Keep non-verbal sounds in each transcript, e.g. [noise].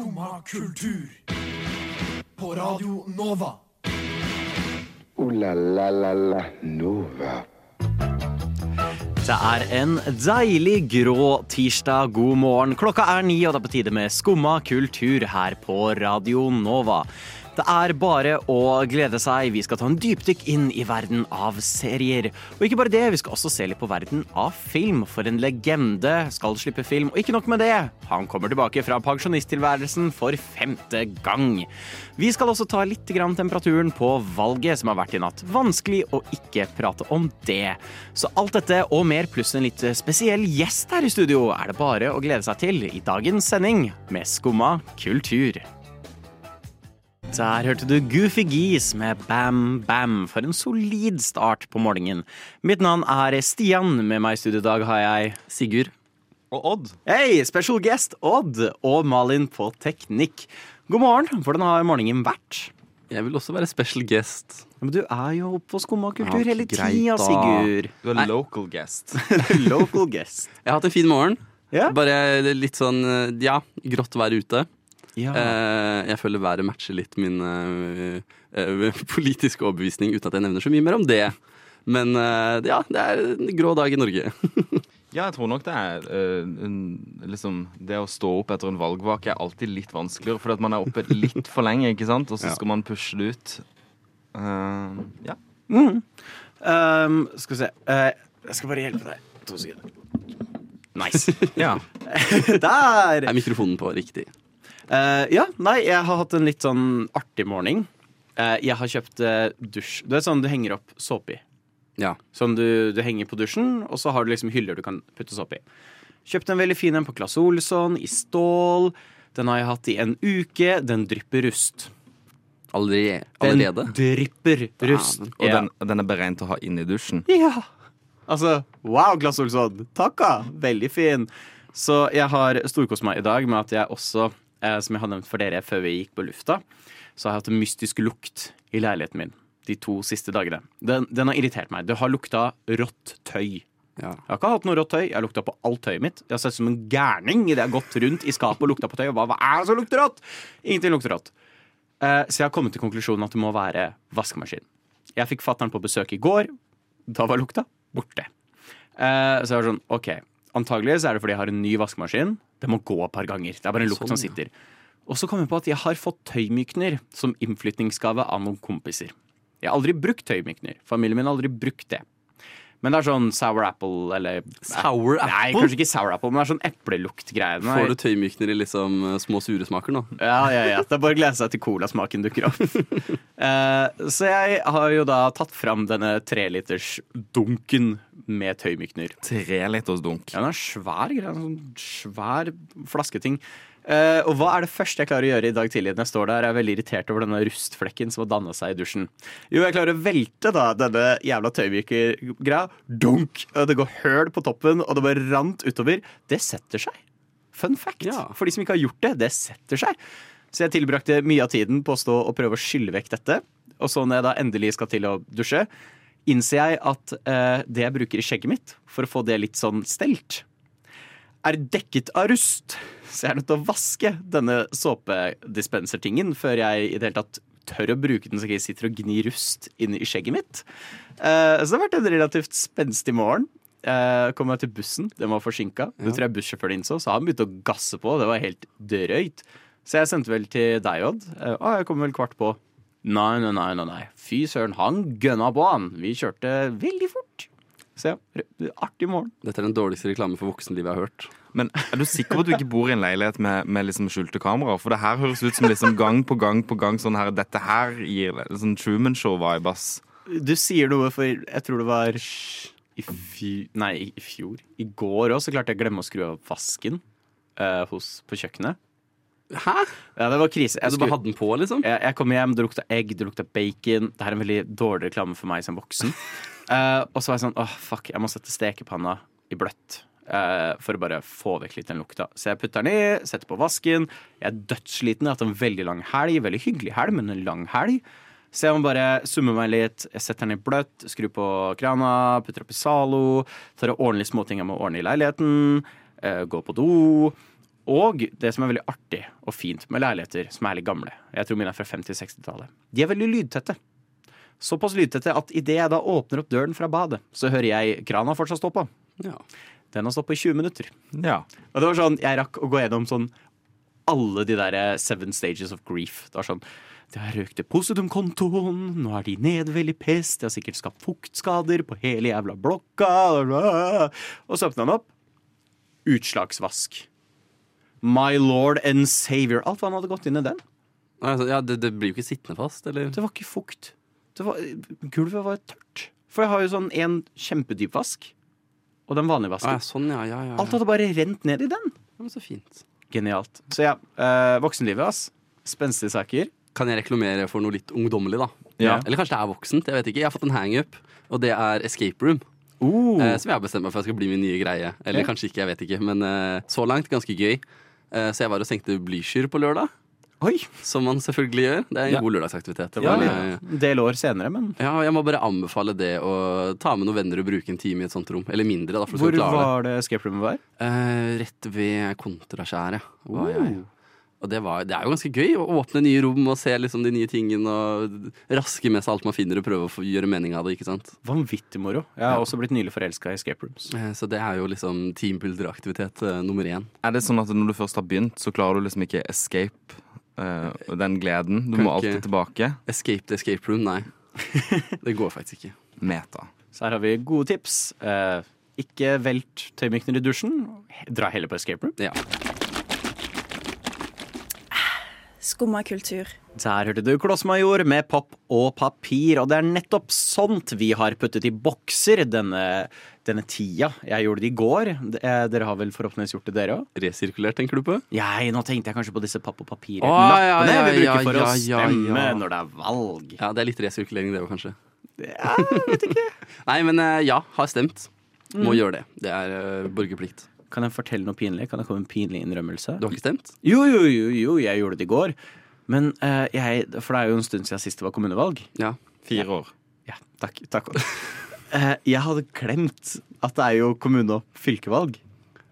Skumma kultur. På Radio Nova. O-la-la-la-la Nova. Det er en deilig grå tirsdag. God morgen. Klokka er ni, og det er på tide med Skumma kultur her på Radio Nova. Det er bare å glede seg. Vi skal ta en dypdykk inn i verden av serier. Og ikke bare det, vi skal også se litt på verden av film. For en legende skal slippe film. Og ikke nok med det, han kommer tilbake fra pensjonisttilværelsen for femte gang. Vi skal også ta litt temperaturen på valget som har vært i natt. Vanskelig å ikke prate om det. Så alt dette og mer pluss en litt spesiell gjest her i studio er det bare å glede seg til i dagens sending med Skumma kultur. Der hørte du Goofy Geese med Bam Bam for en solid start på morgenen. Mitt navn er Stian. Med meg i studio i dag har jeg Sigurd. Og Odd. Hei, special guest Odd og Malin på teknikk. God morgen. Hvordan har morgenen vært? Jeg vil også være special guest. Men du er jo på Skumma kultur hele tida. Sigurd. Du er Nei. local guest. [laughs] Local guest. Jeg har hatt en fin morgen. Ja. Bare litt sånn, eh, ja, grått vær ute. Ja. Eh, jeg føler været matcher litt min eh, eh, politiske overbevisning, uten at jeg nevner så mye mer om det. Men ja, det er en grå dag i Norge. [laughs] Ja, jeg tror nok det er liksom, Det å stå opp etter en valgvake er alltid litt vanskeligere, fordi at man er oppe litt for lenge, ikke sant? Og så Ja. skal man pushe det ut. Uh, ja. Um, skal vi se uh, Jeg skal bare hjelpe deg. To sekunder. Nice. [laughs] ja. [laughs] Der! Er mikrofonen på riktig? Eh, ja, nei, jeg har hatt en litt sånn artig morgen. Uh, jeg har kjøpt uh, dusj. Du vet sånn du henger opp såpe i. Ja. Sånn du, du henger på dusjen, og så har du liksom hyller du kan putte såpe i. Kjøpte en veldig fin en på Claes Olsson i stål. Den har jeg hatt i en uke. Den drypper rust. Allerede? Den drypper rust. Og Ja. den, den er beregnet å ha inn i dusjen. Ja. Altså, wow, Claes Olsson. Takka. Veldig fin. Så jeg har storkost meg i dag med at jeg også, som jeg har nevnt for dere før vi gikk på lufta, så har jeg hatt en mystisk lukt i leiligheten min de to siste dagene. Den, den har irritert meg. Det har lukta rått tøy. Ja. Jeg har ikke hatt noe rått tøy. Jeg har lukta på alt tøyet mitt. Jeg har sett som en gærning idet jeg har gått rundt i skapet og lukta på tøy. Og bare, hva er det som lukter rått? Ingenting lukter rått. Eh, så jeg har kommet til konklusjonen at det må være vaskemaskin. Jeg fikk fattern på besøk i går. Da var lukta borte. Eh, så jeg var sånn, ok Antagelig så er det fordi jeg har en ny vaskemaskin. Det må gå et par ganger. Det er bare en lukt Sånn, som sitter. Og så kom jeg på at jeg har fått tøymykner som innflytningsgave av noen kompiser. Jeg har aldri brukt tøymykner. Familien min har aldri brukt det. Men det er sånn sour apple eller Sour apple? Nei, kanskje ikke sour apple, men det er sånn epleluktgreiene. Får du tøymykner i liksom eh, små sure smaker nå? Ja, ja, ja. Det er bare å glede seg til colasmaken dukker opp. uh, [laughs] så jeg har jo da tatt fram denne trelitersdunken med tøymykner. Trelitersdunk? liters dunk. Ja, den er svær greie. Sånn svær flasketing. Eh, og hva er det første jeg klarer å gjøre i dag tidlig når jeg står der? Jeg er veldig irritert over denne rustflekken som har dannet seg i dusjen. Jo, jeg klarer å velte da denne jævla tøymykergreia. Dunk! Og det går høl på toppen, og det bare rant utover. Det setter seg. Fun fact. Ja. For de som ikke har gjort det, det setter seg. Så jeg tilbrakte mye av tiden på å stå og prøve å skylle vekk dette. Og så når jeg da endelig skal til å dusje, innser jeg at uh, det jeg bruker i skjegget mitt for å få det litt sånn stelt, er dekket av rust. Så jeg er nødt til å vaske denne såpedispensertingen før jeg i det hele tatt tør å bruke den så jeg sitter og gnir rust inn i skjegget mitt. Uh, så det har vært en relativt spenstig morgen. Uh, kom jeg til bussen, den var forsinka. Det tror jeg bussjåføren innså, så han begynte å gasse på. Det var helt drøyt. Så jeg sendte vel til deg, Odd. Å, jeg kommer vel kvart på. Nei, nei, nei, nei, nei. Fy søren, han gønna på, han. Vi kjørte veldig fort. Så ja, artig morgen. Dette er den dårligste reklame for voksenlivet jeg har hørt. Men er du sikker på at du ikke bor i en leilighet med, med liksom skjulte kameraer? For det her høres ut som liksom gang på gang på gang sånn her Dette her gir sånn Truman Show-vibe, ass. Du sier noe, for jeg tror det var i fjor Nei, i fjor. I går òg så klarte jeg å glemme å skru av vasken uh, hos, på kjøkkenet. Hæ? Ja, det var krise. Jeg, Du bare hadde den på, liksom? jeg, jeg kom hjem, det lukta egg, det lukta bacon. Det her er en veldig dårlig reklame for meg som voksen. Eh, og så var jeg sånn åh, fuck, jeg må sette stekepanna i bløtt. Uh, for å bare få vekk litt den lukta. Så jeg putter den i, setter på vasken. Jeg er dødssliten. Jeg har hatt en veldig lang helg. Veldig hyggelig helg, men en lang helg. Så jeg må bare summe meg litt. Jeg setter den i bløtt, skrur på krana, putter opp i Zalo. Tar og ordner litt småting jeg må ordne i leiligheten. Uh, går på do. Og det som er veldig artig og fint med leiligheter som er litt gamle, jeg tror mine er fra 50-60-tallet, de er veldig lydtette. Såpass lydtette at idet jeg da åpner opp døren fra badet, så hører jeg krana fortsatt stå på. Ja. Den har stått på i 20 minutter. Ja. Og det var sånn, Jeg rakk å gå gjennom sånn alle de der eh, seven stages of grief. Det var sånn Det har røkt depositumkontoen, nå er de nede veldig pest, det har sikkert skapt fuktskader på hele jævla blokka Og så åpna han opp. Utslagsvask. My lord and savior. Alt hva han hadde gått inn i den. Altså, ja, det, det blir jo ikke sittende fast, eller? Det var ikke fukt. Var, gulvet var tørt. For jeg har jo sånn en kjempedyp vask, og den vanlige Ah, vasken. ja, sånn, ja, ja, ja. Alt hadde bare rent ned i den. Men så fint. Genialt. Så ja, eh, voksenlivet, ass. Spenstige saker. Kan jeg reklamere for noe litt ungdommelig, da? Ja. Eller kanskje det er voksent. Jeg vet ikke. Jeg har fått en hangup, og det er escape room. Eh, som jeg har bestemt meg for at skal bli min nye greie. Eller okay. kanskje ikke, jeg vet ikke. Men eh, så langt ganske gøy. Eh, så jeg var og senkte blyskyr på lørdag. Oi! Som man selvfølgelig gjør. Det er en Ja. god lørdagsaktivitet. Ja, var, ja. eh, En del år senere, men ja, jeg må bare anbefale det å ta med noen venner og bruke en time i et sånt rom. Eller mindre, da, hvor skal klare det. var det escape roomet var? Eh, rett ved Kontraskjæret. Oh. Og det, var, det er jo ganske gøy å åpne nye rom og se liksom de nye tingene og raske med seg alt man finner og prøve å få gjøre mening av det. ikke sant? Vanvittig moro. Jeg har også blitt nylig forelska i escape rooms. Eh, Så det er jo liksom teambuilderaktivitet uh, nummer én. Er det sånn at når du først har begynt, så klarer du liksom ikke escape eh, den gleden? Du Kan må alltid tilbake. Escape the escape room, nei. [laughs] Det går faktisk ikke. Meta. Så her har vi gode tips. Uh, ikke velt tøymykner i dusjen. Dra heller på escape room. Ja. Skumma kultur. Der hørte du Klossmajor med Papp og papir, og det er nettopp sånt vi har puttet i bokser denne, denne tida. Jeg gjorde det i går. Eh, Dere har vel forhåpentligvis gjort det, dere òg? Resirkulert, tenker du på? Nei, nå tenkte jeg kanskje på disse papp og papir-lappene ja, ja, vi bruker for ja, å stemme ja. når det er valg. Ja, det er litt resirkulering, det òg, kanskje. Ja, vet ikke. [laughs] Nei, men eh, ja, har stemt. Mm. Må gjøre det. Det er uh, borgerplikt. Kan jeg fortelle noe pinlig? Kan det komme en pinlig innrømmelse? Du har ikke stemt? Jo, jo, jo, jo, jeg gjorde det i går. Men uh, jeg For det er jo en stund siden sist det var kommunevalg. Ja. Fire år. Ja, takk. takk. uh, [laughs] jeg hadde glemt at det er jo kommune- og fylkevalg.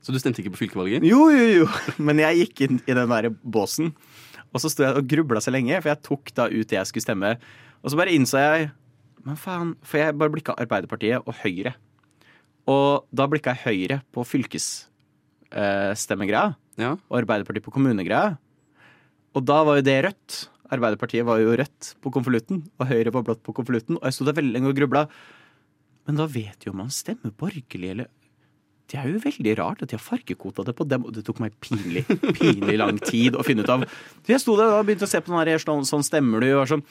Så du stemte ikke på fylkevalget? Jo, jo, jo. [laughs] Men jeg gikk inn i den der båsen, og så sto jeg og grubla så lenge, for jeg tok da ut det jeg skulle stemme. Og så bare innså jeg Men faen. For jeg bare blikka Arbeiderpartiet og Høyre. Og da blikka jeg Høyre på fylkesstemmegreia, Ja. og Arbeiderpartiet på kommunegreia. Og da var jo det rødt. Arbeiderpartiet var jo rødt på konvolutten, og Høyre var blått på konvolutten. Og jeg sto der veldig lenge og grubla. Men da vet jo om man stemmer borgerlig eller Det er jo veldig rart at de har fargekota det på dem. Og det tok meg pinlig pinlig lang tid å finne ut av. Så jeg sto der og begynte å se på den her, sånn, sånn stemmer du, og sånn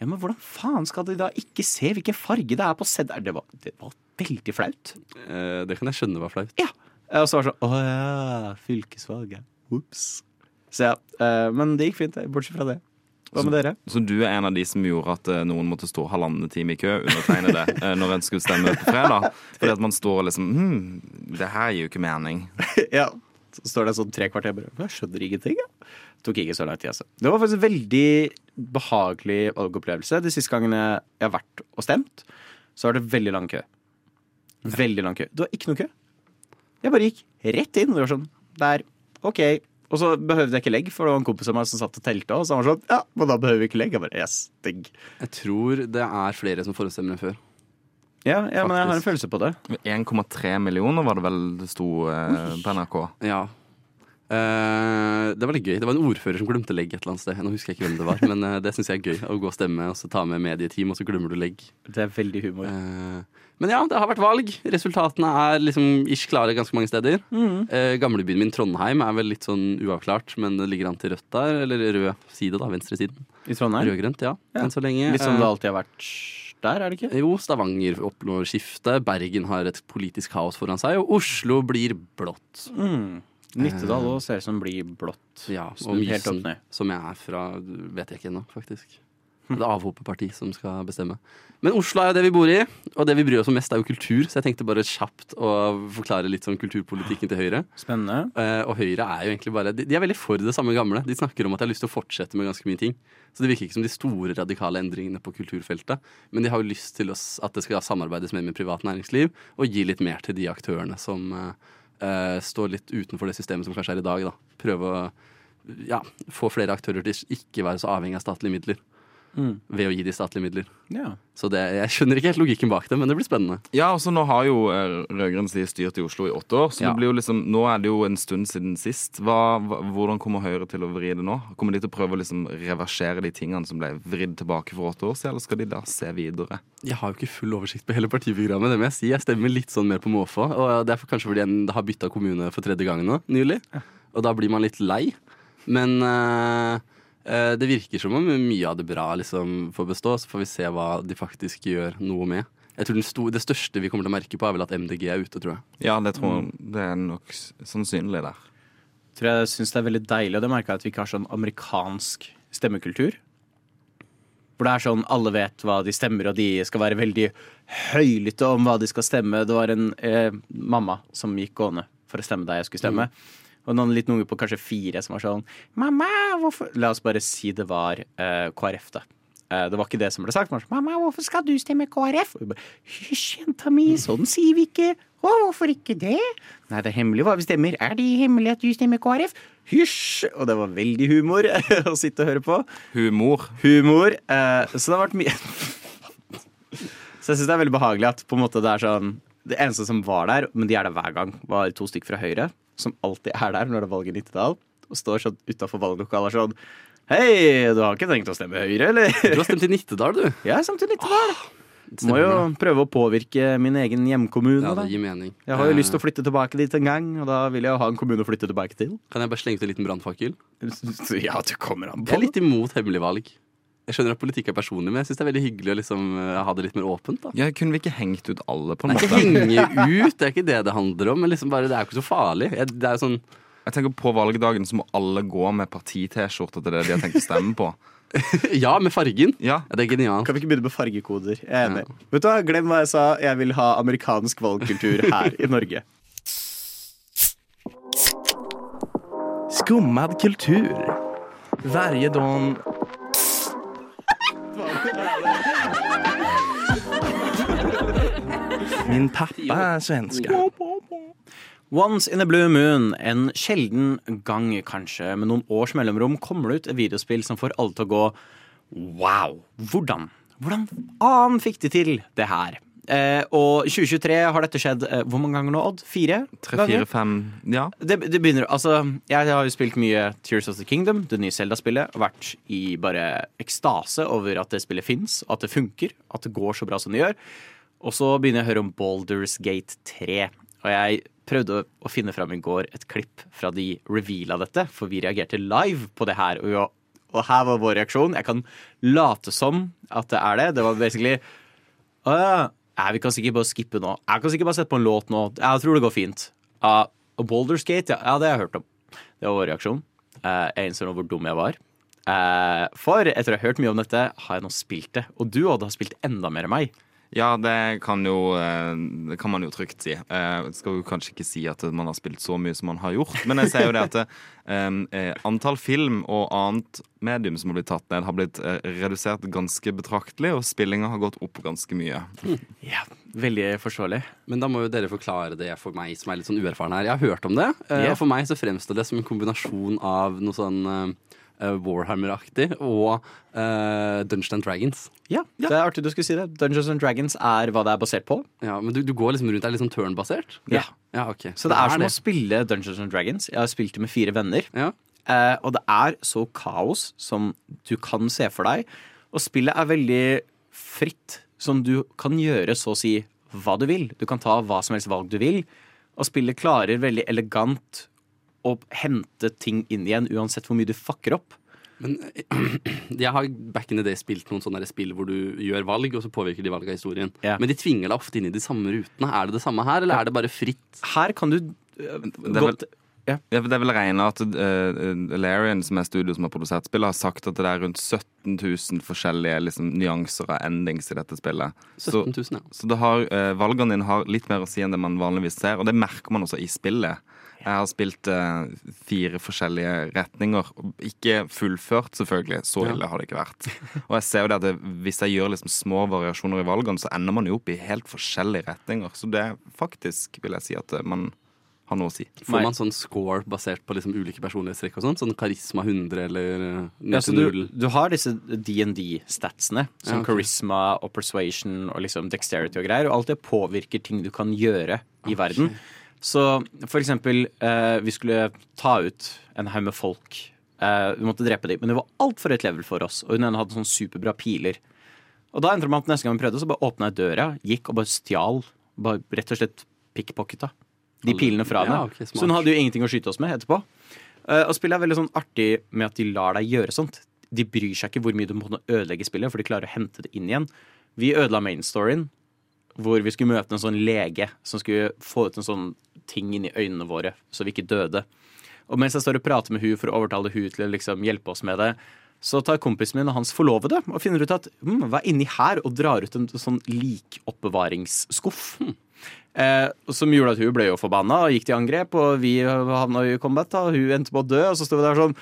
Ja, men hvordan faen skal de da ikke se hvilken farge det er på seddelen? Det, var- det var veldig flaut. Eh, det kan jeg skjønne var flaut. Ja. Og så var det sånn Å ja, fylkesvalget. Ops. Så ja. eh, Men det gikk fint, bortsett fra det. Hva med dere? Så du er en av de som gjorde at eh, noen måtte stå halvannen time i kø, undertegne det, [laughs] eh, når en skulle stemme på fredag? Fordi at man står og liksom hm, Det her gir jo ikke mening. [laughs] ja. Så står det sånn tre kvarter bare Jeg skjønner ingenting, ja. Tok ikke så lang tid, altså. Det var faktisk en veldig behagelig valgopplevelse. De siste gangene jeg har vært og stemt, så var det veldig lang kø. Veldig lang kø. Det var ikke noe kø. Jeg bare gikk rett inn. Det var sånn Der. OK. Og så behøvde jeg ikke legg, for det var en kompis av meg som satt og telte. Og så han var sånn Ja, men da behøver vi ikke legg. Jeg bare Yes, digg. Jeg tror det er flere som forhåndsstemmer enn før. Ja, ja, men jeg har en følelse på det. 1,3 millioner var det vel det sto eh, på NRK. Ja. Eh, det var litt gøy. Det var en ordfører som glemte legg et eller annet sted. Nå husker jeg ikke hvem det var, men uh, det syns jeg er gøy. Å gå og stemme, og så ta med medieteam, og så glemmer du legg. Det er veldig humor. Uh, men ja, det har vært valg. Resultatene er liksom ish klare ganske mange steder. Eh, gamlebyen min Trondheim er vel litt sånn uavklart, men det ligger an til rødt der. Eller rød side, da. Venstresiden. I Trondheim. Rød-grønt, ja. Ja. Enn så lenge. Litt som det alltid har vært der, er det ikke? Jo, Stavanger oppnår skifte. Bergen har et politisk kaos foran seg, og Oslo blir blått. Mm. Nittedal òg ser ut som blir blått. Ja, og Mysen, som jeg er fra, vet jeg ikke ennå, faktisk. Det er avhopeparti som skal bestemme. Men Oslo er jo det vi bor i, og det vi bryr oss om mest, er jo kultur. Så jeg tenkte bare kjapt å forklare litt sånn kulturpolitikken til Høyre. Spennende. Eh, og Høyre er jo egentlig bare de, de er veldig for det samme gamle. De snakker om at de har lyst til å fortsette med ganske mye ting. Så det virker ikke som de store radikale endringene på kulturfeltet. Men de har jo lyst til oss, at det skal samarbeides mer med privat næringsliv, og gi litt mer til de aktørene som eh, eh, stå litt utenfor det systemet som kanskje er i dag. da. Prøve å ja, få flere aktører til ikke være så avhengig av statlige midler. Mm. Ved å gi de statlige midler. Ja. Så det, jeg skjønner ikke helt logikken bak det, men det blir spennende. Ja, altså Nå har jo eh, rød-grønn side styrt i Oslo i åtte år, så Ja. det blir jo liksom, nå er det jo en stund siden sist. Hva, hvordan kommer Høyre til å vri det nå? Kommer de til å prøve å liksom reversere de tingene som ble vridd tilbake for åtte år siden, eller skal de da se videre? Jeg har jo ikke full oversikt på hele partiprogrammet. det må Jeg si. Jeg stemmer litt sånn mer på måfå. Og det er for- kanskje fordi jeg har bytta kommune for tredje gang nå, nylig. Og da blir man litt lei. Men eh, det virker som om mye av det bra liksom får bestå. Så får vi se hva de faktisk gjør noe med. Jeg tror den sto, Det største vi kommer til å merke på, er vel at MDG er ute, tror jeg. Ja, det tror jeg det er nok sannsynlig der. Tror jeg syns det er veldig deilig, og det merka jeg at vi ikke har sånn amerikansk stemmekultur. Hvor det er sånn alle vet hva de stemmer, og de skal være veldig høylytte om hva de skal stemme. Det var en eh, mamma som gikk gående for å stemme der jeg skulle stemme. Og noen liten unge på kanskje fire som var sånn Mamma, hvorfor La oss bare si det var eh, KrF, da. Eh, det var ikke det som ble sagt. Sånn, Mamma, hvorfor skal du stemme KrF? Og bare, Hysj, jenta mi, sånn sier vi ikke. Å, hvorfor ikke det? Nei, det er hemmelig hva vi stemmer. Er det hemmelig at du stemmer KrF? Hysj! Og det var veldig humor [laughs] å sitte og høre på. Humor. Humor. Eh, så det har vært mye [laughs] Så jeg syns det er veldig behagelig at på en måte det er sånn Det eneste som var der, men de er der hver gang, var to stykker fra Høyre. Som alltid er der når det er valg i Nittedal. Og står sånn utafor valglokalet sånn Hei, du har ikke tenkt å stemme Høyre, eller? Du har stemt i Nittedal, du. Jeg har stemt i Nittedal. Må Stemmer jo prøve å påvirke min egen hjemkommune. Ja, det gir mening. Jeg har jo Eh, lyst til å flytte tilbake dit en gang, og da vil jeg ha en kommune å flytte tilbake til. Kan jeg bare slenge ut en liten brannfakkel? Ja, du kommer an Jeg er litt imot hemmelig valg. Jeg skjønner at politikk er personlig, men jeg syns det er veldig hyggelig å liksom, eh, ha det litt mer åpent. da Ja, kunne vi ikke hengt ut alle, på en måte? ikke henge [laughs] ut, det er ikke det det handler om. Men liksom bare, det er jo ikke så farlig. Jeg, det er jo sånn Jeg tenker På valgdagen så må alle gå med parti-T-skjorter til det de har tenkt å stemme på. [laughs] Ja, med fargen. Ja, Ja, det er genialt. Kan vi ikke begynne med fargekoder? Jeg er enig. Vet du hva, Glem hva jeg sa. Jeg vil ha amerikansk valgkultur her i Norge. Skummad kultur. Varje Min pappa er svenske. Once in a blue moon, en sjelden gang kanskje, med noen års mellomrom, kommer det ut et videospill som får alle til å gå wow. Hvordan? Hvordan annen fikk de til det her? Eh, og 2023 har dette skjedd eh, hvor mange ganger nå, Odd? Fire? tre, ganger? fire, fem Ja. Det, det begynner Altså, jeg har jo spilt mye Tears of the Kingdom, det nye Zelda-spillet. Vært i bare ekstase over at det spillet fins, at det funker, at det går så bra som det gjør. Og så begynner jeg å høre om Boulders Gate 3. Og jeg prøvde å finne fram i går et klipp fra de reveala dette, for vi reagerte live på det her. Og, jo, og her var vår reaksjon. Jeg kan late som at det er det. Det var basically ja. Vi kan sikkert bare skippe nå. Jeg kan sikkert bare sette på en låt nå. Jeg tror det går fint. Uh, Boulders Gate, ja, ja, det har jeg hørt om. Det var vår reaksjon. Uh, jeg innser nå hvor dum jeg var. Uh, for etter å ha hørt mye om dette, har jeg nå spilt det. Og du, Odd, har spilt enda mer enn meg. Ja, det kan, jo, eh, det kan man jo trygt si. Jeg skal jo kanskje ikke si at man har spilt så mye som man har gjort, men jeg ser jo det at det, eh, antall film og annet medium som har blitt tatt ned, har blitt eh, redusert ganske betraktelig, og spillinga har gått opp ganske mye. Ja, Veldig forståelig. Men da må jo dere forklare det for meg som er litt sånn uerfaren her. Jeg har hørt om det, eh, og for meg så fremstår det som en kombinasjon av noe sånn eh, Warhammer-aktig og uh, Dungeons and Dragons. Ja, Det er artig du skulle si det. Dungeons and Dragons er hva det er basert på. Ja, Men du, du går liksom rundt, det er litt sånn turn-basert? Ja. ja ok. Så det er som å spille Dungeons and Dragons. Jeg har spilt det med fire venner. Ja. Uh, og det er så kaos som du kan se for deg. Og spillet er veldig fritt, som du kan gjøre så å si hva du vil. Du kan ta hva som helst valg du vil. Og spillet klarer veldig elegant å hente ting inn igjen, uansett hvor mye du fucker opp. Men [clears throat] jeg har back in the day spilt noen sånne spill hvor du gjør valg, og så påvirker de valget av historien. Ja. Men de tvinger deg ofte inn i de samme rutene. Er det det samme her, eller er det bare fritt? Her kan du vel- godt Ja, for det er vel regna at uh, Larian, som er studio som har produsert spillet, har sagt at det er rundt 17 000 forskjellige liksom, nyanser av endings i dette spillet. 17 000, ja. Så det har, uh, valgene dine har litt mer å si enn det man vanligvis ser, og det merker man også i spillet. Jeg har spilt eh, fire forskjellige retninger. Ikke fullført, selvfølgelig. Så ille har det ikke vært. Og jeg ser jo det at det, hvis jeg gjør liksom små variasjoner i valgene, så ender man jo opp i helt forskjellige retninger. Så det er faktisk, vil jeg si, at eh, man har noe å si. Får man sånn score basert på liksom ulike personlighetstrekk og sånn? Sånn karisma 100 eller eh, Ja, så du, du har disse DND-statsene, som Ja, okay. charisma og persuasion og liksom dexterity og greier, og alt det påvirker ting du kan gjøre i verden. Så for eksempel, eh, vi skulle ta ut en haug med folk. Eh, vi måtte drepe dem, men det var altfor høyt level for oss, og hun ene hadde sånn superbra piler. Og da endte det med at neste gang vi prøvde, så bare åpna jeg døra, gikk og bare stjal. Bare rett og slett pickpocketa de pilene fra henne. Ja, okay, så hun hadde jo ingenting å skyte oss med etterpå. Eh, og spillet er veldig sånn artig med at de lar deg gjøre sånt. De bryr seg ikke hvor mye du må ødelegge spillet, for de klarer å hente det inn igjen. Vi ødela mainstoryen, hvor vi skulle møte en sånn lege som skulle få ut en sånn ting inn i øynene våre, så vi ikke døde. Og mens jeg står og prater med hun for å overtale hun til å liksom hjelpe oss med det, så tar kompisen min og hans forlovede og finner ut at hm, hva er inni her, og drar ut en sånn likoppbevaringsskuff. Eh, som gjorde at hun ble jo forbanna og gikk til angrep, og vi havna i combat, og hun endte på å dø, og så sto vi der sånn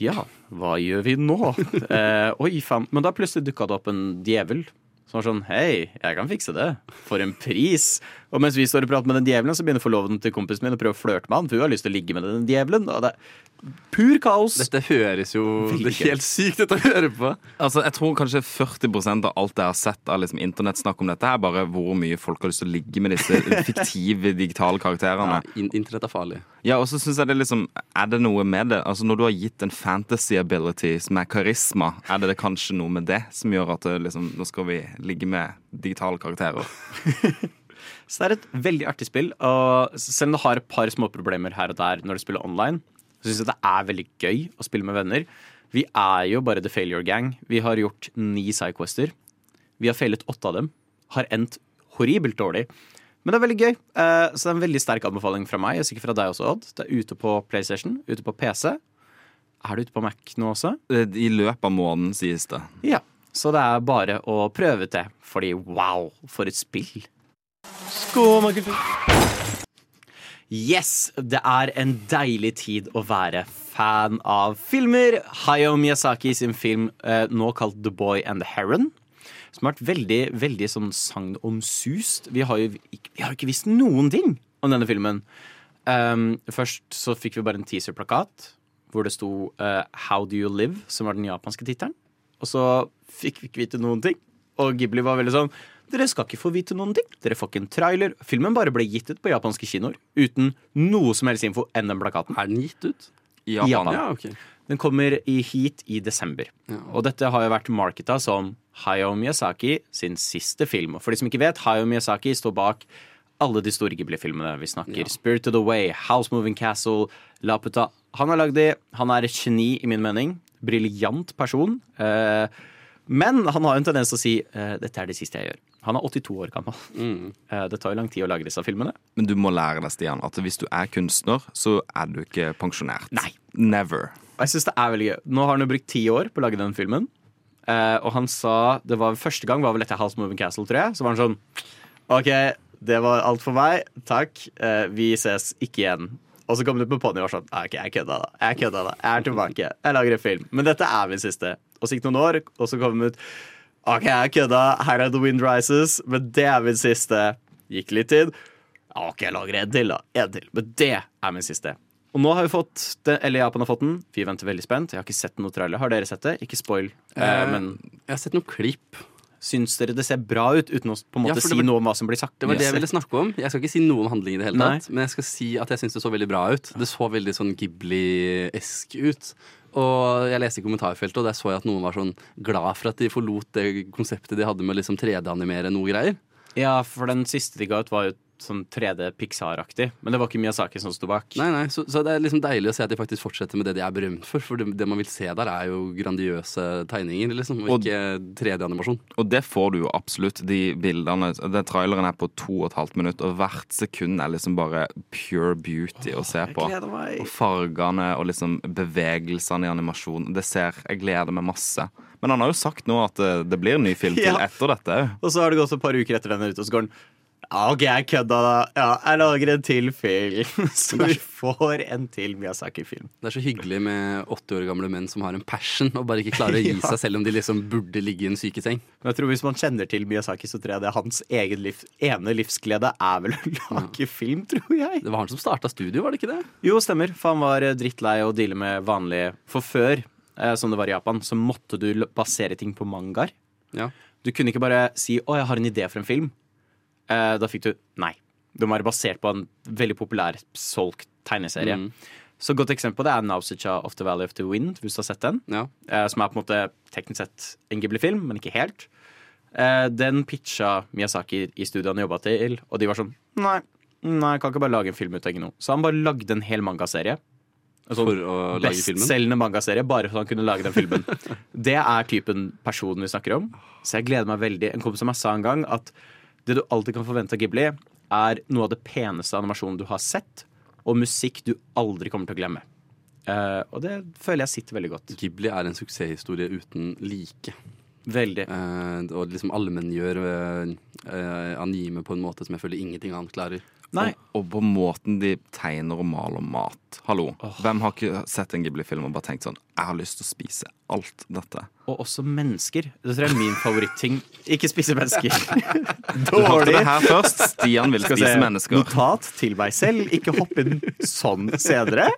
Ja, hva gjør vi nå? [laughs] eh, oi, faen. Men da plutselig dukka det opp en djevel. Som var sånn Hei, jeg kan fikse det. For en pris. Og mens vi står og prater med den djevelen, så begynner forloveden til kompisen min å prøve å flørte med han, for hun har lyst til å ligge med den djevelen. Og det er pur kaos. Dette høres jo Veldig Det er helt sykt ut å høre på. Altså, jeg tror kanskje 40% av alt jeg har sett av liksom, internettsnakk om dette, er bare hvor mye folk har lyst til å ligge med disse [laughs] fiktive digitale karakterene. Ja, Internett er farlig. Ja, og så synes jeg det liksom Er det noe med det? Altså Når du har gitt en fantasy ability som er karisma, er det, det kanskje noe med det som gjør at det, liksom, nå skal vi ligge med digitale karakterer? [laughs] Så det er et veldig artig spill. Og selv om det har et par småproblemer her og der når du spiller online, så syns jeg det er veldig gøy å spille med venner. Vi er jo bare The Failure Gang. Vi har gjort ni sidequester. Vi har feilet åtte av dem. Har endt horribelt dårlig. Men det er veldig gøy. Eh, Så det er en veldig sterk anbefaling fra meg, og sikkert fra deg også, Odd. Det er ute på PlayStation, ute på PC. Er det ute på Mac nå også? I løpet av måneden, sies det. Ja. Så det er bare å prøve ut det, fordi wow, for et spill. Yes, det er en deilig tid å være fan av filmer. Hayao Miyazaki sin film eh, nå kalt The Boy and the Heron. Som har vært veldig veldig sånn sagnomsust. Vi har jo ikke, vi har ikke visst noen ting om denne filmen. Um, først så fikk vi bare en teaserplakat hvor det sto uh, How Do You Live, som var den japanske tittelen. Og så fikk vi ikke vite noen ting. Og Ghibli var veldig sånn Dere skal ikke få vite noen ting. Dere får ikke en trailer. Filmen bare ble gitt ut på japanske kinoer uten noe som helst info enn den plakaten. Er den gitt ut? I Japan. Japan. Ja, okay. Den kommer i hit i desember. Og dette har jo vært marketa som Hayao Miyazaki sin siste film. Og for de som ikke vet, Hayao Miyazaki står bak alle de store Ghibli-filmene. Vi snakker Spirited Away, House Moving Castle, Laputa. Han har lagd de. Han er et geni, i min mening. Briljant person. Eh, men han har en tendens til å si eh, dette er det siste jeg gjør. Han er 82 år gammel. Mm. [laughs] det tar jo lang tid å lage disse filmene. Men du må lære deg, Stian, at hvis du er kunstner, så er du ikke pensjonert. Nei. Never. Jeg synes det er veldig gøy. Nå har han jo brukt ti år på å lage den filmen. Eh, og han sa Det var første gang var vel dette House Moving Castle, tror jeg. Så var han sånn OK, det var alt for meg. Takk. Eh, vi ses ikke igjen. Og så kom det på med ponni og var sånn «Ah, OK, jeg kødda, da. Jeg kødda da. Jeg er tilbake. Jeg lager en film. Men dette er min siste. Og så gikk det noen år, og så kom den ut OK, jeg kødda. Her er The Wind Rises, men det er min siste. Gikk litt tid. OK, jeg lager en til, da. En til. Men det er min siste. Og nå har vi fått det, eller Japan har fått den. Vi venter veldig spent. Jeg har ikke sett noe trailer. Har dere sett det? Ikke spoil. Eh, Eh, men Jeg har sett noen klipp. syns dere det ser bra ut, uten å på en måte ja, si var- noe om hva som blir sagt? Det var det jeg ville snakke om. Jeg skal ikke si noe om handling i det hele Nei. tatt. Men jeg skal si at jeg syns det så veldig bra ut. Det så veldig sånn Ghibli-esk ut. Og jeg leste i kommentarfeltet, og der så jeg at noen var sånn glad for at de forlot det konseptet de hadde med liksom 3D-animere noe greier. Ja, for den siste de ga ut, var jo sånn 3D Pixar-aktig. Men det var ikke Miyazaki som sto bak. Nei, nei, så, så det er liksom deilig å se at de faktisk fortsetter med det de er berømt for. For det, det man vil se der, er jo grandiøse tegninger, liksom, og Og- ikke 3D-animasjon. Og det får du jo absolutt. De bildene Den traileren er på to og et halvt minutt, og hvert sekund er liksom bare pure beauty å se på. Og fargene og liksom bevegelsene i animasjon. Det ser Jeg gleder meg masse. Men han har jo sagt nå at det, det blir en ny film til [laughs] Ja. etter dette òg. Og så har det gått et par uker etter den er ute, og så går den OK, jeg kødda, da. Ja, jeg lager en til film. [laughs] Så vi får en til Miyazaki-film. Det er så hyggelig med 80 år gamle menn som har en passion og bare ikke klarer å gi [laughs] seg selv om de liksom burde ligge i en sykeseng. Men jeg tror Hvis man kjenner til Miyazaki, så tror jeg det er hans egen liv, ene livsglede er vel å [laughs] lage film, tror jeg. Det var han som starta studio, var det ikke det? Jo, stemmer. For han var eh, drittlei å deale med vanlige For før, eh, som det var i Japan, så måtte du basere ting på mangaer. Ja. Du kunne ikke bare si 'Å, jeg har en idé for en film'. Eh, da fikk du nei. De være basert på en veldig populær solgt tegneserie. Mm. Så godt eksempel på det er Nausicaa of the Valley of the Wind, hvis du har sett den. Ja. Eh, som er på en måte teknisk sett en Ghibli-film, men ikke helt. Eh, den pitcha Miyazaki i studioet han jobba til, og de var sånn Nei, nei, jeg kan ikke bare lage en film ut av noe. Så han bare lagde en hel mangaserie. Altså, For å lage filmen? Bestselgende mangaserie, bare for at han kunne lage den filmen. [laughs] det er typen personen vi snakker om. Så jeg gleder meg veldig. En kompis av meg sa en gang at det du alltid kan forvente av Ghibli, er noe av det peneste animasjonen du har sett, og musikk du aldri kommer til å glemme. Uh, og det føler jeg sitter veldig godt. Ghibli er en suksesshistorie uten like. Veldig. Uh, og liksom allmenngjør uh, anime på en måte som jeg føler ingenting annet klarer. Nei. Og, og på måten de tegner og maler mat. Hallo. Hvem har ikke sett en Ghibli-film og bare tenkt sånn Jeg har lyst til å spise alt dette. Og også mennesker. Det tror jeg er min favoritting. [laughs] Ikke spise mennesker. Du hørte det her først. Stian vil spise se. mennesker. Notat til meg selv. Ikke hopp inn sånn senere.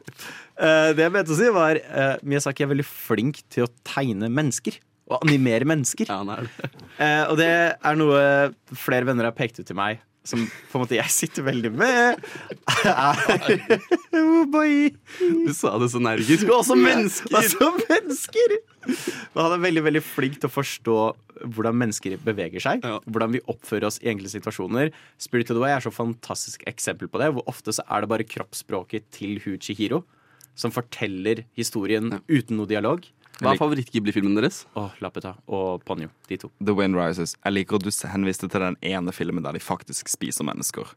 Uh, det jeg mente å si, var uh, Miyazaki er veldig flink til å tegne mennesker. Og animere mennesker. Ja. Eh, og det er noe flere venner har pekt ut til meg, som på en måte jeg sitter veldig med. Er Oh boy. Du sa det så energisk. Og også mennesker! Også mennesker! Men han er veldig veldig flink til å forstå hvordan mennesker beveger seg. Ja. Hvordan vi oppfører oss i enkelte situasjoner. Spirit of the Way er så fantastisk eksempel på det. Hvor ofte så er det bare kroppsspråket til Hu Chihiro som forteller historien uten noe dialog. Hva er favoritt-Ghibli-filmen deres? Åh, Lappeta og Ponyo. De to. The Wind Rises. Jeg liker at du henviste til den ene filmen der de faktisk spiser mennesker.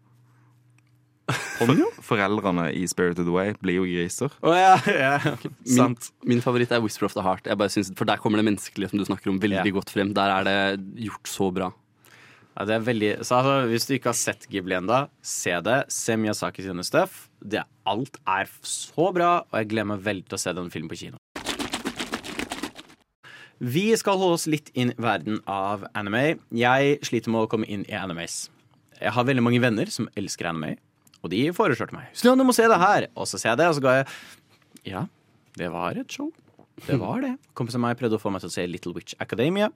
Ponyo? Foreldrene i Spirited Away Way blir jo griser. Oh, ja, [laughs] ja. Min, Sant. min favoritt er Whisper of the Heart. Jeg bare synes, for Der kommer det menneskelige som du snakker om veldig yeah. godt frem. Der er det gjort så bra. Ja, det er veldig, så altså, hvis du ikke har sett Ghibli enda, se det. Se Miyazaki sine stuff. Det, alt er så bra, og jeg gleder meg veldig til å se den filmen på kino. Vi skal holde oss litt inn i verden av anime. Jeg sliter med å komme inn i animes. Jeg har veldig mange venner som elsker anime, og de foreslår til meg Stian, du må se det her. Og så ser jeg det, og så ga jeg Ja, det var et show. Det var det. Kompisen min prøvde å få meg til å se Little Witch Academia.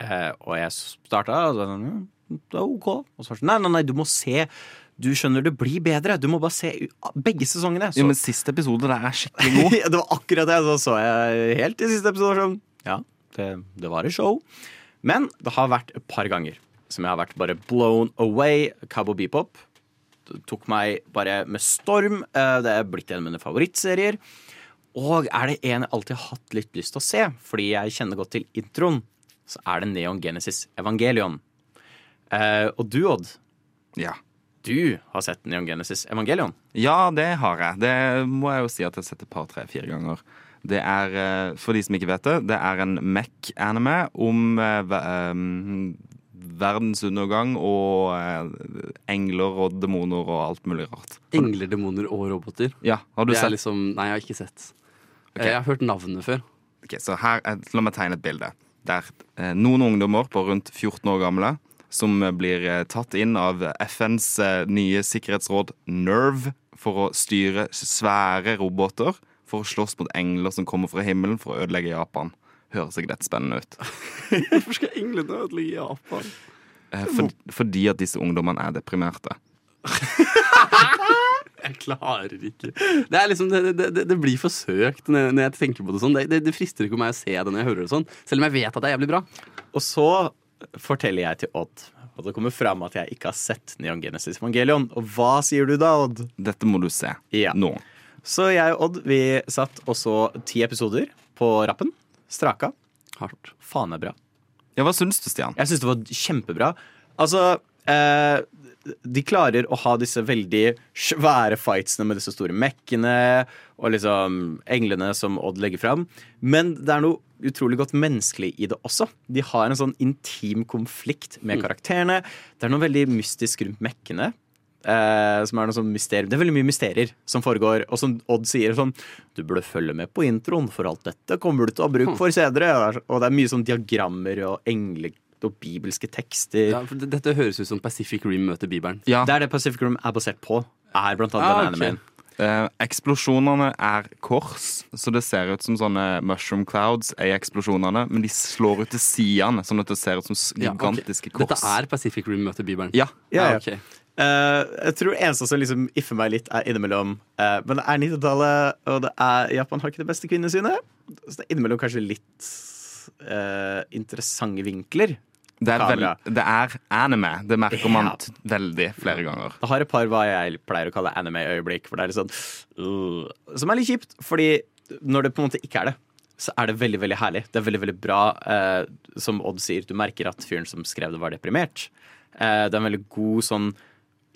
Eh, og jeg starta, og så var det sånn, det er OK. Og så var det sånn, nei, nei, nei, du må se. Du skjønner, det blir bedre. Du må bare se begge sesongene. Så, Jo, men Siste episode der er skikkelig god. [laughs] Det var akkurat det. Så så jeg helt i siste episode sånn Ja, det, det var et show. Men det har vært et par ganger som jeg har vært bare blown away. Cabo Beepop Det tok meg bare med storm. Eh, Det er blitt en av mine favorittserier. Og er det en jeg alltid har hatt litt lyst til å se, fordi jeg kjenner godt til introen, så er det Neon Genesis Evangelion. Eh, og du, Odd, Ja. du har sett Neon Genesis Evangelion. Ja, det har jeg. Det må jeg jo si at jeg har sett et par, tre, fire ganger. Det er, eh, for de som ikke vet det, det er en Mech-anime om eh, verdens undergang og eh, engler og demoner og alt mulig rart. Engler, demoner og roboter. Ja, har du Det sett? liksom, nei, jeg har ikke sett. Okay. Jeg har hørt navnet før. Ok, så her, La meg tegne et bilde. Det er noen ungdommer på rundt 14 år gamle som blir tatt inn av FNs nye sikkerhetsråd NERV for å styre svære roboter for å slåss mot engler som kommer fra himmelen for å ødelegge Japan. Høres ikke dette spennende ut? [laughs] Hvorfor skal englene ødelegge Japan? Eh, For, fordi at disse ungdommene er deprimerte. [laughs] Jeg klarer ikke. Det, er liksom, det, det, det- det blir for søkt når jeg tenker på det sånn. Det, det, det frister ikke meg å se det når jeg hører det sånn. Selv om jeg vet at det er jævlig bra. Og så forteller jeg til Odd at det kommer fram at jeg ikke har sett Neon Genesis Evangelion. Og hva sier du da, Odd? Dette må du se Ja. nå. Så jeg og Odd vi satt og så ti episoder på rappen. Straka. Hardt. Faen er bra. Ja, Hva syns du, Stian? Jeg syns det var kjempebra. Altså eh, de klarer å ha disse veldig svære fightsene med disse store mekkene og liksom englene som Odd legger fram. Men det er noe utrolig godt menneskelig i det også. De har en sånn intim konflikt med karakterene. Det er noe veldig mystisk rundt mekkene. Eh, som er noe sånn mysterium. Det er veldig mye mysterier som foregår. Og som Odd sier sånn Du burde følge med på introen, for alt dette kommer du til å ha bruk for senere. Og det er mye sånn diagrammer og engler og bibelske tekster. Ja, for Dette høres ut som Pacific Rim møter Bibelen. Ja, Det er det Pacific Rim er basert på. Er blant annet Ah, den ok. animen. eh, eksplosjonene er kors, så det ser ut som sånne mushroom clouds er eksplosjonene, men de slår ut til sidene, sånn at det ser ut som gigantiske Ja, okay. kors. Dette er Pacific Rim møter Bibelen. Ja. Ja, ja. ok. Eh, jeg tror det eneste som liksom iffer meg litt, er innimellom eh, Men det er 90-tallet, og det er, Japan har ikke det beste kvinnesynet. Så det er innimellom kanskje litt uh, interessante vinkler. Det er, vel, det er anime. Det merker man Ja. veldig flere ganger. Det har et par hva jeg pleier å kalle anime-øyeblikk, for det er litt sånn uh, Som er litt kjipt, fordi når det på en måte ikke er det, så er det veldig veldig herlig. Det er veldig veldig bra. Uh, som Odd sier, du merker at fyren som skrev det, var deprimert. Uh, det er en veldig god sånn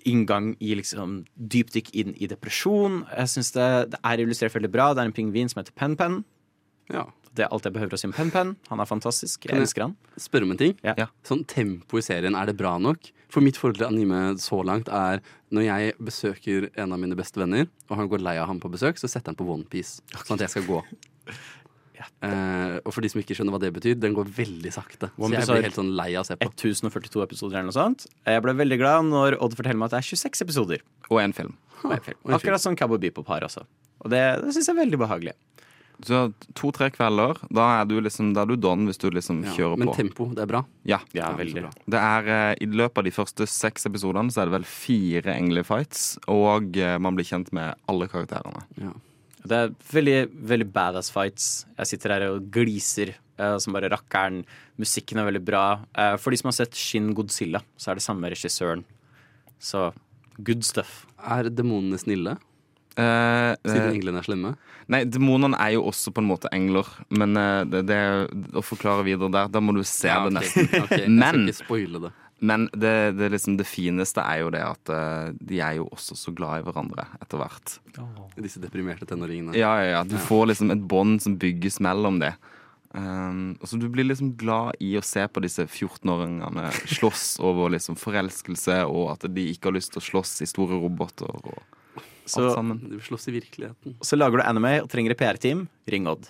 inngang i liksom dypdykk inn i depresjon. Jeg synes det, det er illustrert veldig bra. Det er en pingvin som heter Pen-Pen. Ja. Det er alt jeg behøver å si om Pen-Pen. Han er fantastisk. Jeg jeg- elsker han. Spørre om en ting. Ja. Ja. Sånn tempo i serien, er det bra nok? For mitt forhold til anime så langt er når jeg besøker en av mine beste venner, og han går lei av ham på besøk, så setter han på OnePiece. Sånn at jeg skal gå. [laughs] Eh, og for de som ikke skjønner hva det betyr, den går veldig sakte. Så jeg blir helt sånn lei av å se på. 1042 episoder eller noe sånt. Jeg ble veldig glad når Odd forteller meg at det er 26 episoder. Og en film. en film. og en film. Akkurat som Cowboy Bebop har også. Og det, det syns jeg er veldig behagelig. Så to-tre kvelder, da er du liksom Da er du don hvis du liksom Ja, kjører men på. tempo, det er bra. Ja. Ja, veldig. bra. Det er eh, I løpet av de første seks episodene Så er det vel fire englefights, og eh, man blir kjent med alle karakterene. Ja. Det er veldig, veldig badass fights. Jeg sitter her og gliser eh, som bare rakkeren. Musikken er veldig bra. Eh, for de som har sett Shin Godzilla, så er det samme regissøren. Så good stuff. Er demonene snille, Eh, siden englene er slemme? nei, demonene er jo også på en måte engler, men det, det å forklare videre der, da må du se Ja, det nesten. Men Jeg skal ikke spoile det. Men det, det, liksom, det fineste er jo det at eh, de er jo også så glad i hverandre etter hvert. Disse deprimerte tenåringene. Ja, ja, ja. Du får liksom et bånd som bygges mellom det. Um, og så Du blir liksom glad i å se på disse 14-åringene slåss [laughs] over liksom forelskelse, og at de ikke har lyst til å slåss i store roboter og Så, sammen. Du slåss i virkeligheten. så lager du anime og trenger et PR-team. Ring Odd.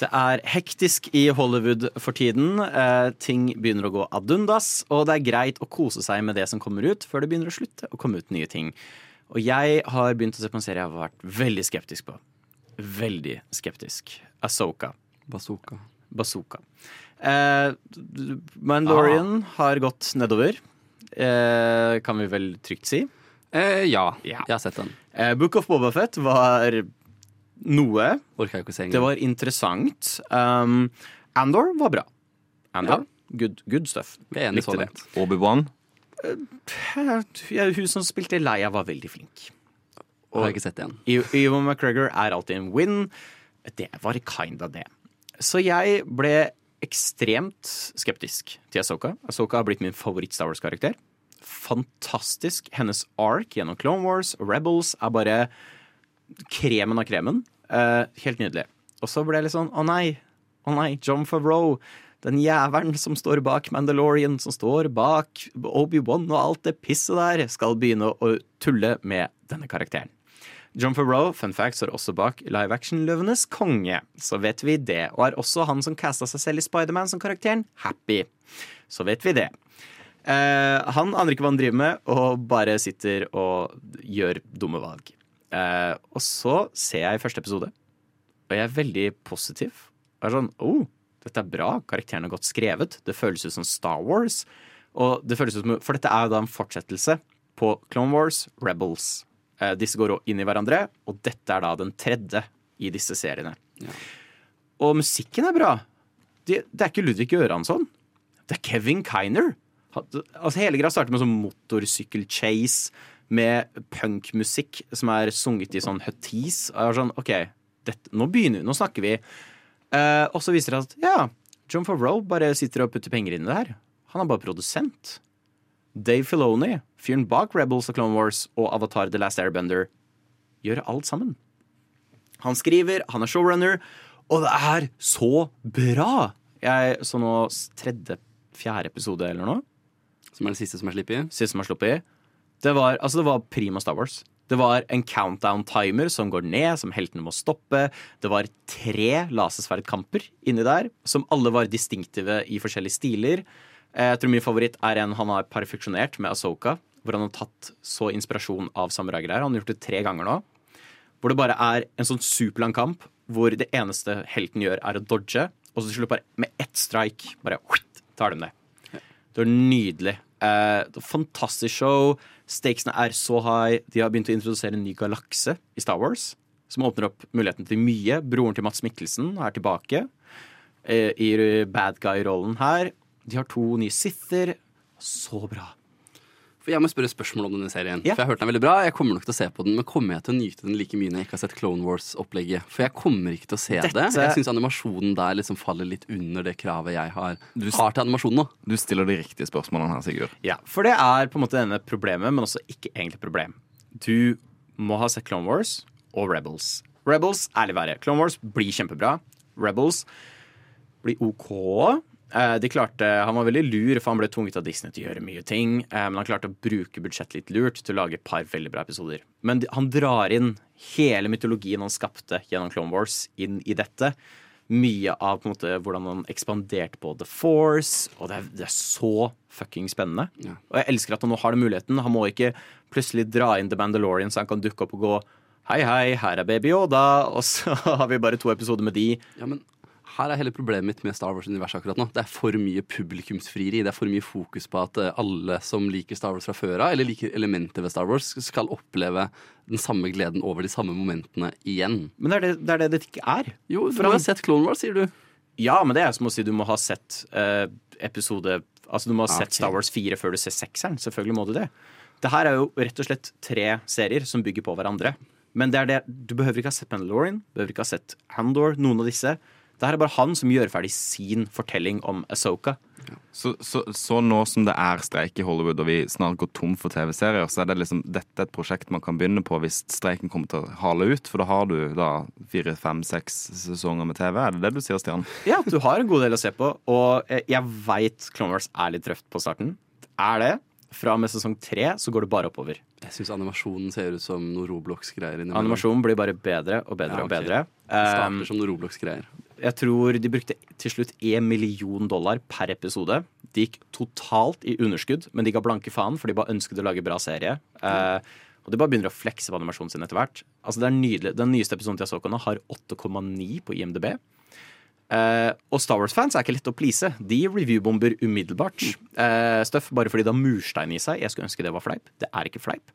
Det er hektisk i Hollywood for tiden. Eh, ting begynner å gå ad undas, og det er greit å kose seg med det som kommer ut, før det begynner å slutte å komme ut nye ting. Og jeg har begynt å se på en serie jeg har vært veldig skeptisk på. Veldig skeptisk. Asoka. Bazooka. Bazooka. Eh, Mandalorian har gått nedover, eh, kan vi vel trygt si. Eh, ja, Ja. jeg har sett den. Eh, Book of Bobafett var noe. Orka jeg ikke å se Det var interessant. Um, Andor var bra. Andor, good, good stuff. Vi er enige så Likte det. langt. Obi-Wan. Hun som spilte Leia, var veldig flink. Har jeg ikke sett igjen. E- Ewan McGregor er alltid en win. Det var kinda det. Så jeg ble ekstremt skeptisk til Asoka. Asoka har blitt min favoritt-Star Wars-karakter. Fantastisk. Hennes ark gjennom Clone Wars og Rebels er bare kremen av kremen. Uh, helt nydelig. Og så ble jeg litt sånn å nei, å nei, John Favreau. Den jævelen som står bak Mandalorian, som står bak Obi-Wan og alt det pisset der, skal begynne å tulle med denne karakteren. John Favreau fun fact, står også bak live action-Løvenes konge. Så vet vi det. Og er også han som casta seg selv i Spiderman som karakteren Happy. Så vet vi det. Eh, han aner ikke hva han driver med, og bare sitter og gjør dumme valg. Eh, og så ser jeg første episode, og jeg er veldig positiv. Og er sånn, oh, dette er bra, karakteren er godt skrevet, det føles ut som Star Wars. Og det føles ut som, For dette er jo da en fortsettelse på Clone Wars, Rebels. Eh, disse går inn i hverandre, og dette er da den tredje i disse seriene. Og musikken er bra. Det, det er ikke Ludvig Göransson. Det er Kevin Kiner. Altså, hele greia starter med sånn motorsykkel-chase med punkmusikk som er sunget i sånn høttis. Og jeg var sånn, OK, dette, nå begynner vi, nå snakker vi. Eh, og så viser det seg at ja, John Favreau bare sitter og putter penger inn i det her. Han er bare produsent. Dave Filoni, fyren bak Rebels og Clone Wars og Avatar The Last Airbender, gjør alt sammen. Han skriver, han er showrunner, og det er så bra! Jeg så nå tredje, fjerde episode eller noe. Som er den siste som er sluppet? Siste som er sluppet. Det var, altså det var prima Star Wars. Det var en countdown-timer som går ned, som heltene må stoppe. Det var tre lasersverdkamper inni der, som alle var distinktive i forskjellige stiler. Eh, Jeg tror min favoritt er en han har perfeksjonert med Asoka. Hvor han har tatt så inspirasjon av samuraigreier. Han har gjort det tre ganger nå. Hvor det bare er en sånn superlang kamp hvor det eneste helten gjør, er å dodge. Og så til slutt bare med ett strike bare tar de det. Det var nydelig. Eh, fantastisk show. Stakesene er så high. De har begynt å introdusere en ny galakse i Star Wars. Som åpner opp muligheten til mye. Broren til Mats Mikkelsen er tilbake eh, i bad guy-rollen her. De har to nye Sither. Så bra. For Jeg må spørre spørsmål om denne serien. Ja. For Jeg har hørt den er veldig bra, jeg kommer nok til å se på den, men kommer jeg til å nyte den like mye når jeg ikke har sett Clone Wars-opplegget? For jeg kommer ikke til å se Dette- det. Jeg syns animasjonen der liksom faller litt under det kravet jeg har, Du- har til animasjon nå. Du stiller de riktige spørsmålene her, Sigurd. Ja, For det er på en måte denne problemet, men også ikke egentlig problem. Du må ha sett Clone Wars og Rebels. Rebels, ærlig være. Clone Wars blir kjempebra. Rebels blir OK. Eh, De klarte, Han var veldig lur, for han ble tvunget av Disney til å gjøre mye ting. eh, Men han klarte å bruke budsjettet litt lurt til å lage et par veldig bra episoder. Men han drar inn hele mytologien han skapte gjennom Clone Wars, inn i dette. Mye av måte hvordan han ekspanderte på The Force. Og det er, det er så fucking spennende. Og jeg elsker at han nå har den muligheten. Han må ikke plutselig dra inn The Mandalorian så han kan dukke opp og gå Hei, hei, her er Baby Yoda. [laughs] Og så har vi bare to episoder med de. Ja, men her er hele problemet mitt med Star Wars-universet akkurat nå. Det er for mye publikumsfrieri. Det er for mye fokus på at eh, alle som liker Star Wars fra før av, eller liker elementer ved Star Wars, skal oppleve den samme gleden over de samme momentene igjen. Men det er det det, er det, det ikke er. Jo, du må har sett Clone Wars, sier du. Ja, men det er som å si du må ha sett eh, episode Altså du må ha Ah, sett. Star Wars 4 før du ser sekseren. Selvfølgelig må du det. Det her er jo rett og slett tre serier som bygger på hverandre. Men det er det, du behøver ikke ha sett Mandalorian, du behøver ikke ha sett Handor, noen av disse. Det her er bare han som gjør ferdig sin fortelling om Asoka. Så, så, så nå som det er streik i Hollywood, og vi snart går tom for TV-serier, så er det liksom dette et prosjekt man kan begynne på hvis streiken kommer til å hale ut? For da har du da fire, fem, seks sesonger med TV. Er det det du sier, Stian? Ja, du har en god del å se på, og eh, jeg veit Clone Wars er litt røft på starten. Er det. Fra og med sesong tre så går det bare oppover. Jeg syns animasjonen ser ut som noe Roblox-greier. Animasjonen blir bare bedre og bedre Ja, og bedre. Det starter som noe Roblox-greier. Jeg tror de brukte til slutt 1 million dollar per episode. De gikk totalt i underskudd, men de ga blanke faen, for de bare ønsket å lage bra serie. Eh, og de bare begynner å flekse på animasjonen sin etter hvert. Altså, det er nydelig. Den nyeste episoden til Asoka nå har 8,9 på IMDb. Eh, og Star Wars-fans er ikke lett å please. De reviewbomber umiddelbart. Uh, Støff bare fordi det har murstein i seg. Jeg skulle ønske det var fleip. Det er ikke fleip.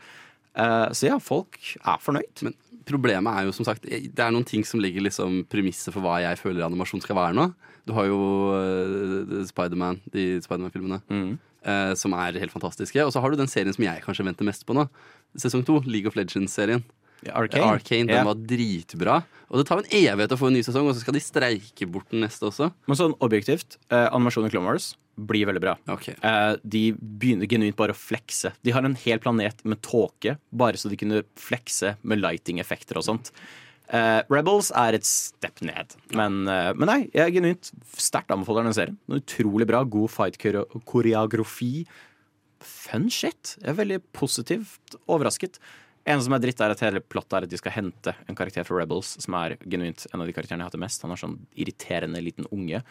Uh, så ja, folk er fornøyd. Men problemet er jo som sagt Det er noen ting som ligger liksom premisset for hva jeg føler animasjon skal være nå. Du har jo uh, Spiderman, de Spiderman-filmene, eh, som er helt fantastiske. Og så har du den serien som jeg kanskje venter mest på nå. Sesong to, League of Legends-serien. Arcane. Arcane, den yeah. var dritbra. Og det tar en evighet å få en ny sesong, og så skal de streike bort den neste også. Men sånn objektivt, eh, animasjonen i Clone Wars blir veldig bra. Okay. Eh, de begynner genuint bare å flekse. De har en hel planet med tåke, bare så de kunne flekse med lighting-effekter og sånt. Eh, Rebels er et step ned, men, eh, men nei, jeg er genuint sterkt anbefaler den serien. Er utrolig bra, god fight-koreografi. Fun shit. Jeg er veldig positivt overrasket. En som er dritt, er at hele plottet er at de skal hente en karakter fra Rebels, som er genuint en av de karakterene jeg hater mest. Han er sånn irriterende liten unge.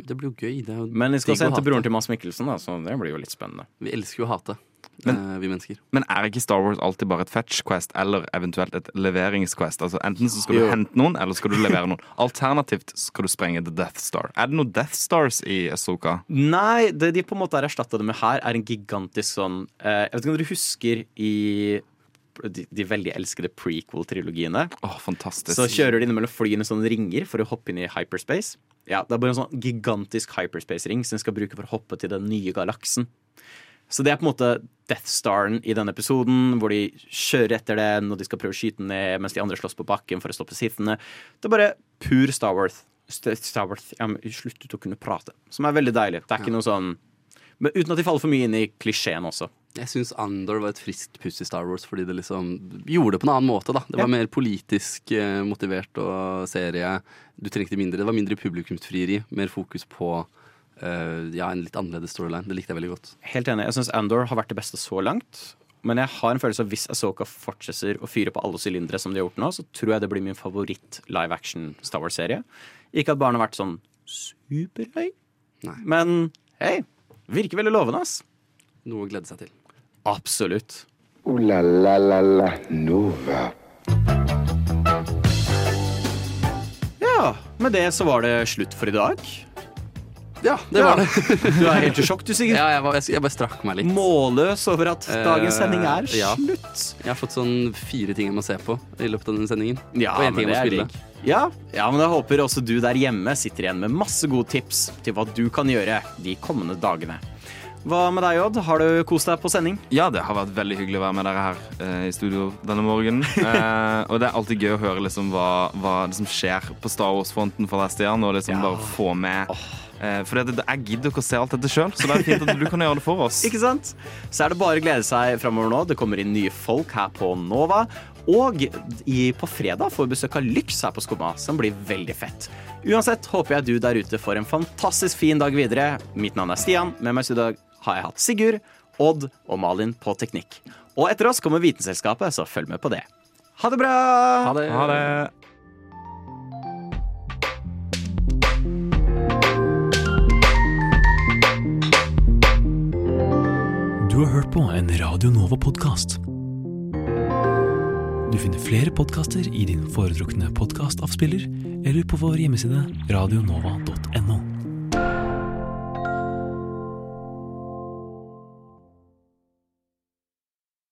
Det blir jo gøy. Det er jo Men vi skal digg hente hate. broren til Mads Mikkelsen, da, så det blir jo litt spennende. Vi elsker jo å hate, Men- eh, vi mennesker. Men er ikke Star Wars alltid bare et fetch quest eller eventuelt et leveringsquest? Altså Enten så skal du Jo. hente noen, eller skal du levere noen. [laughs] Alternativt skal du sprenge The Death Star. Er det noen Death Stars i Asoka? Nei, det de på en måte har erstatta det med her, er en gigantisk sånn eh, Jeg vet ikke om dere husker i de, de veldig elskede prequel-trilogiene. Åh, fantastisk. Så kjører de innimellom flyene sånne ringer for å hoppe inn i hyperspace. Ja, Det er bare en sånn gigantisk hyperspace-ring som de skal bruke for å hoppe til den nye galaksen. Så det er på en måte Death Staren i denne episoden, hvor de kjører etter det når de skal prøve å skyte den ned, mens de andre slåss på bakken for å stoppe sittende. Det er bare pur Star Wars. Star Wars ja, men Sluttet å kunne prate. Som er veldig deilig. Det er ikke noe sånn Men uten at de faller for mye inn i klisjeen også. Jeg syns Andor var et friskt puss i Star Wars fordi det liksom gjorde det på en annen måte. da Det var Ja. mer politisk eh, motivert og serie. Du trengte mindre, Det var mindre publikumsfrieri. Mer fokus på eh, ja, en litt annerledes storyline. Det likte jeg veldig godt. Helt enig. Jeg syns Andor har vært det beste så langt. Men jeg har en følelse av hvis Asoka fortsetter å fyre på alle sylindere som de har gjort nå, så tror jeg det blir min favoritt live action Star Wars-serie. Ikke at barnet har vært sånn superhøy, Nei. men hei, virker veldig lovende, ass. Noe å glede seg til. Absolutt. Ooh la la la la Nova. Ja, med det så var det slutt for i dag. Ja, det var det. [laughs] Du er helt i sjokk, du, Sigurd. ja, jeg, var, jeg, bare strakk meg litt. Målløs over at dagens sending er Eh, ja. slutt. Jeg har fått sånn fire ting jeg må se på i løpet av denne sendingen. Ja, og én men ting jeg må spille. Ja, ja, men jeg håper også du der hjemme sitter igjen med masse gode tips til hva du kan gjøre de kommende dagene. Hva med deg, Odd? Har du kost deg på sending? Ja, det har vært veldig hyggelig å være med dere her eh, i studio denne morgenen. [laughs] Eh, og det er alltid gøy å høre liksom hva, hva som skjer på Star Wars-fronten for deg, Stian. Og liksom Ja. bare få med eh, For det, det, jeg gidder ikke å se alt dette sjøl, så det er fint at du kan gjøre det for oss. [laughs] Ikke sant? Så er det bare å glede seg framover nå. Det kommer inn nye folk her på Nova. Og i, på fredag får vi besøk av Lyx her på Skumma, som blir veldig fett. Uansett håper jeg du der ute får en fantastisk fin dag videre. Mitt navn er Stian. Med meg i dag har jeg hatt Sigurd, Odd og Malin på teknikk. Og etter oss kommer Vitenselskapet, så følg med på det. Ha det bra! Ha det. Ha det. Du har hørt på en Radio Nova-podkast. Du finner flere podkaster i din foretrukne podkastavspiller eller på vår hjemmeside radionova.no.